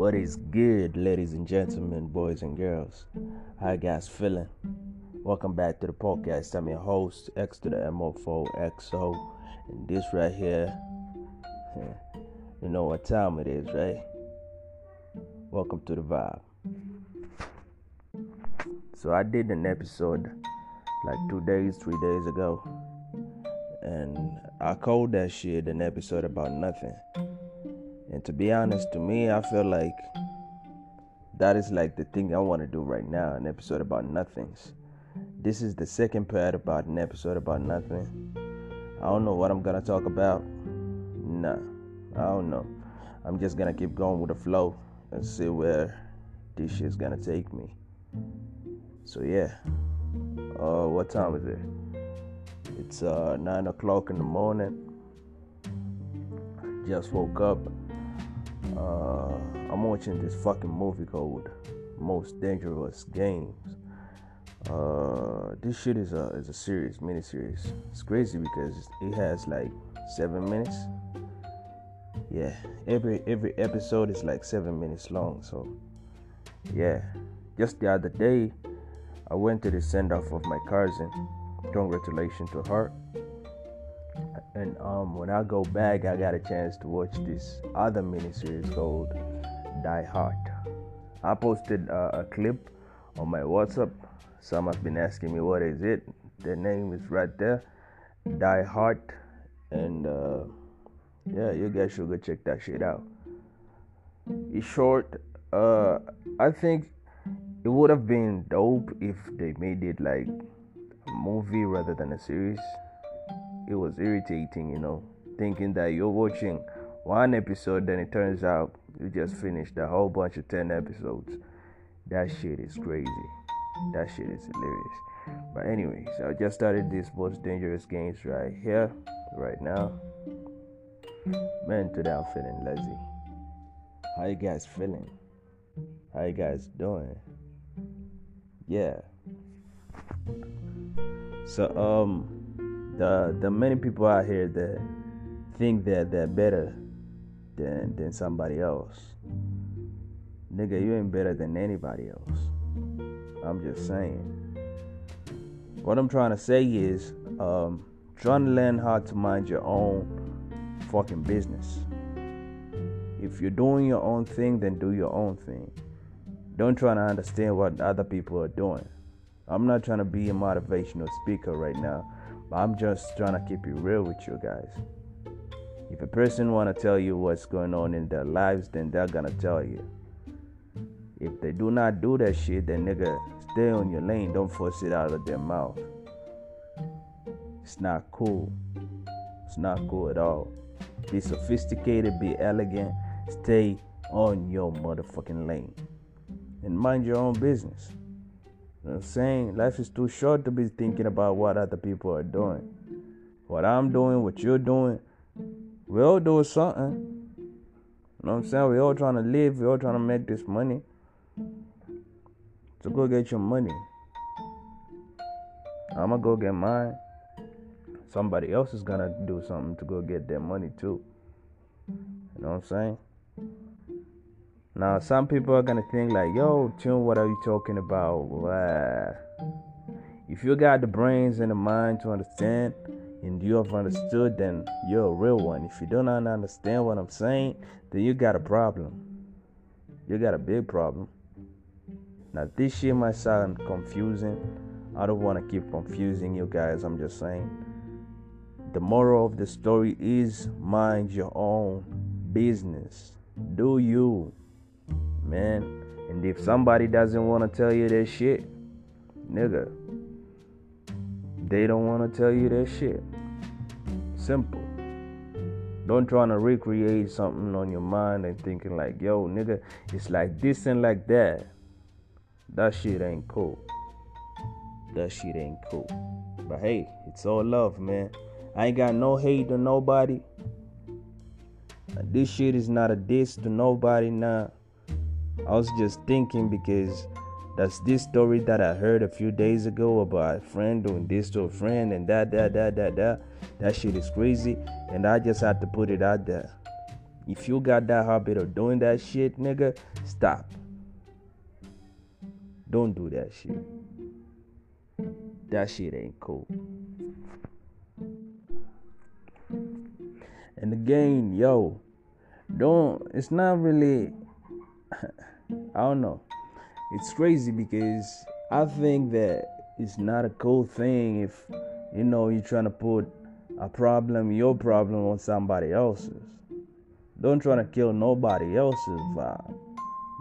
What is good, ladies and gentlemen, boys and girls? How you guys feeling? Welcome back to the podcast. I'm your host, X to the MO4XO. And this right here, you know what time it is, right? Welcome to the vibe. So I did an episode like two days, three days ago. And I called that shit an episode about nothing. And to be honest, to me, I feel like that is like the thing I want to do right now an episode about nothings. This is the second part about an episode about nothing. I don't know what I'm gonna talk about. Nah, I don't know. I'm just gonna keep going with the flow and see where this shit's gonna take me. So yeah. Uh, what time is it? It's uh nine o'clock in the morning. Just woke up. Uh, I'm watching this fucking movie called Most Dangerous Games. Uh, this shit is a is a series, mini series. It's crazy because it has like seven minutes. Yeah, every every episode is like seven minutes long. So, yeah, just the other day, I went to the send off of my cousin. Congratulations to her. And um, when I go back, I got a chance to watch this other miniseries called Die Hart. I posted uh, a clip on my WhatsApp. Some have been asking me what is it. The name is right there, Die Hart, and uh, yeah, you guys should go check that shit out. It's short. Uh, I think it would have been dope if they made it like a movie rather than a series it was irritating, you know, thinking that you're watching one episode, then it turns out you just finished a whole bunch of 10 episodes. That shit is crazy. That shit is hilarious. But, anyways, I just started this most dangerous games right here, right now. Man, today I'm feeling lazy. How you guys feeling? How you guys doing? Yeah. So, um, the the many people out here that think that they're better than than somebody else. Nigga, you ain't better than anybody else. I'm just saying. What I'm trying to say is, um, trying to learn how to mind your own fucking business. If you're doing your own thing, then do your own thing. Don't try to understand what other people are doing. I'm not trying to be a motivational speaker right now. I'm just trying to keep it real with you guys. If a person want to tell you what's going on in their lives, then they're gonna tell you. If they do not do that shit, then nigga, stay on your lane. Don't force it out of their mouth. It's not cool. It's not cool at all. Be sophisticated, be elegant, stay on your motherfucking lane. And mind your own business. You know I'm saying? Life is too short to be thinking about what other people are doing. What I'm doing, what you're doing, we all doing something. You know what I'm saying? we all trying to live, we all trying to make this money. So go get your money. I'ma go get mine. Somebody else is gonna do something to go get their money too. You know what I'm saying? Now, some people are gonna think like, "Yo, Tune, what are you talking about?" Well, if you got the brains and the mind to understand, and you have understood, then you're a real one. If you do not understand what I'm saying, then you got a problem. You got a big problem. Now, this shit might sound confusing. I don't want to keep confusing you guys. I'm just saying. The moral of the story is mind your own business. Do you man. And if mm. somebody doesn't want to tell you that shit, nigga, they don't want to tell you that shit. Simple. Don't try to recreate something on your mind and thinking like, yo, nigga, it's like this and like that. That shit ain't cool. That shit ain't cool. But hey, it's all love, man. I ain't got no hate to nobody. This shit is not a diss to nobody now. I was just thinking because that's this story that I heard a few days ago about a friend doing this to a friend and that, that, that, that, that. That shit is crazy. And I just had to put it out there. If you got that habit of doing that shit, nigga, stop. Don't do that shit. That shit ain't cool. And again, yo, don't, it's not really, I don't know. It's crazy because I think that it's not a cool thing if, you know, you're trying to put a problem, your problem, on somebody else's. Don't try to kill nobody else's vibe.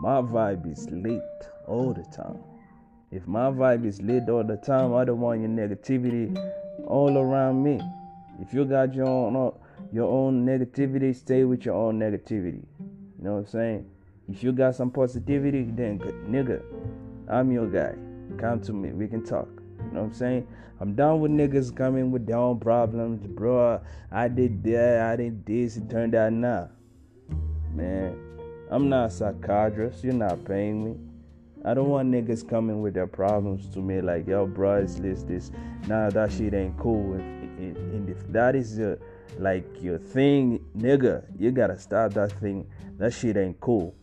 My vibe is lit all the time. If my vibe is lit all the time, I don't want your negativity all around me. If you got your own your own negativity, stay with your own negativity. You know what I'm saying? If you got some positivity, then nigga, I'm your guy. Come to me, we can talk. You know what I'm saying? I'm done with niggas coming with their own problems, bro. I did that, I did this, it turned out nah. Man, I'm not a psychiatrist. You're not paying me. I don't want niggas coming with their problems to me like, yo, bro, it's this, this. Nah, that shit ain't cool. And, if that is your, like your thing, nigga, you gotta stop that thing. That shit ain't cool.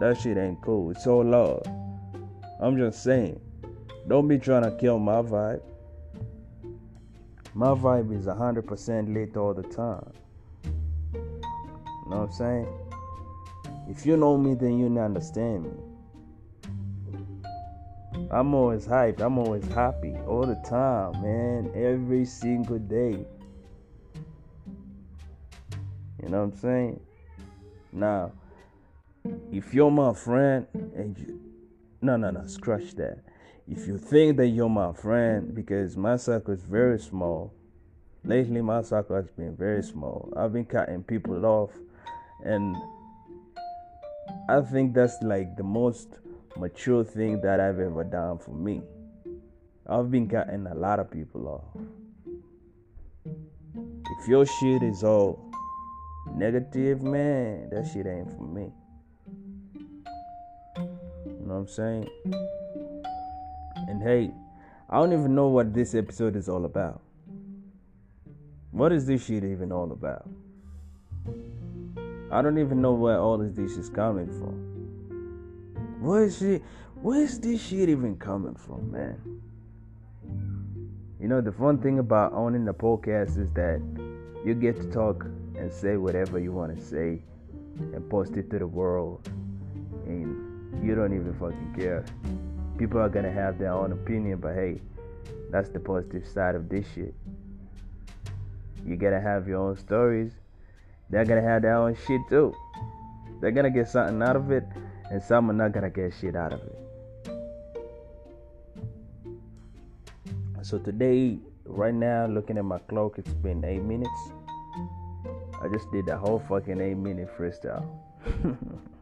That shit ain't cool. It's all love. I'm just saying. Don't be trying to kill my vibe. My vibe is 100% lit all the time. You know what I'm saying? If you know me, then you understand me. I'm always hyped. I'm always happy all the time, man. Every single day. You know what I'm saying? Now, if you're my friend and you. No, no, no, scratch that. If you think that you're my friend, because my circle is very small, lately my circle has been very small. I've been cutting people off, and I think that's like the most mature thing that I've ever done for me. I've been cutting a lot of people off. If your shit is all negative, man, that shit ain't for me. Know what I'm saying? And hey, I don't even know what this episode is all about. What is this shit even all about? I don't even know where all of this is coming from. Where is shit? Where's this shit even coming from, man? You know, the fun thing about owning a podcast is that you get to talk and say whatever you want to say and post it to the world. And you don't even fucking care. People are gonna have their own opinion, but hey, that's the positive side of this shit. You gotta have your own stories they're gonna have their own shit too. They're gonna get something out of it, and some are not gonna get shit out of it. So today, right now, looking at my clock, it's been eight minutes. I just did the whole fucking eight minute freestyle.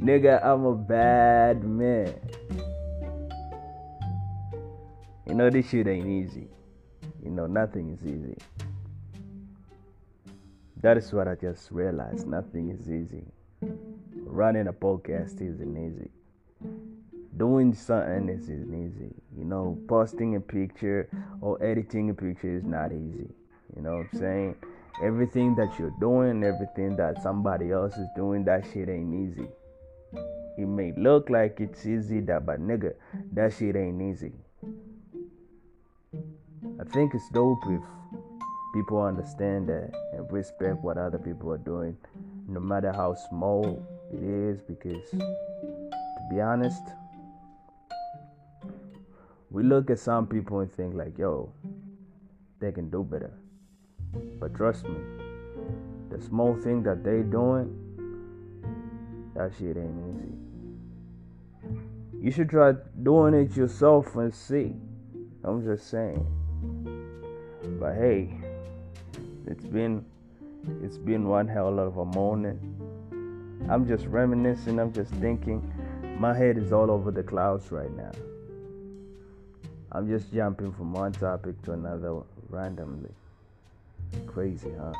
Nigga, I'm a bad man. You know, this shit ain't easy. You know, nothing is easy. That is what I just realized. Nothing is easy. Running a podcast isn't easy. Doing something isn't easy. You know, posting a picture or editing a picture is not easy. You know what I'm saying? Everything that you're doing, everything that somebody else is doing, that shit ain't easy. It may look like it's easy, that but nigga, that shit ain't easy. I think it's dope if people understand that and respect what other people are doing, no matter how small it is. Because, to be honest, we look at some people and think, like, yo, they can do better. But trust me, the small thing that they doing, that shit ain't easy. You should try doing it yourself and see. I'm just saying. But hey, it's been it's been one hell of a morning. I'm just reminiscing, I'm just thinking. My head is all over the clouds right now. I'm just jumping from one topic to another randomly. Crazy, huh?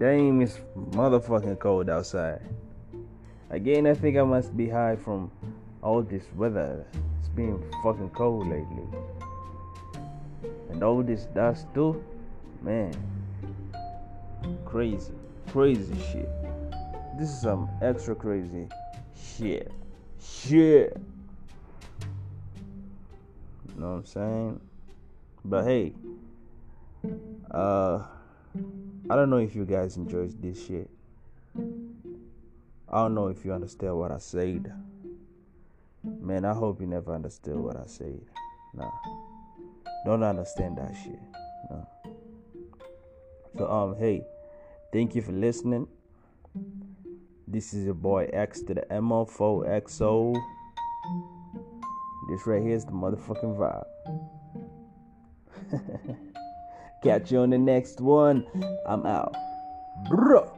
Damn, it's motherfucking cold outside. Again, I think I must be high from all this weather. It's been fucking cold lately. and all this dust too, man. Crazy, crazy shit. This is some extra crazy shit. Shit. You know what I'm saying? But hey, uh, I don't know if you guys enjoyed this shit. I don't know if you understand what I said. Man, I hope you never understood what I said. Nah. Don't understand that shit. No. So um hey, thank you for listening. This is your boy X to the MO4XO. This right here is the motherfucking vibe. Catch you on the next one. I'm out. Bruh.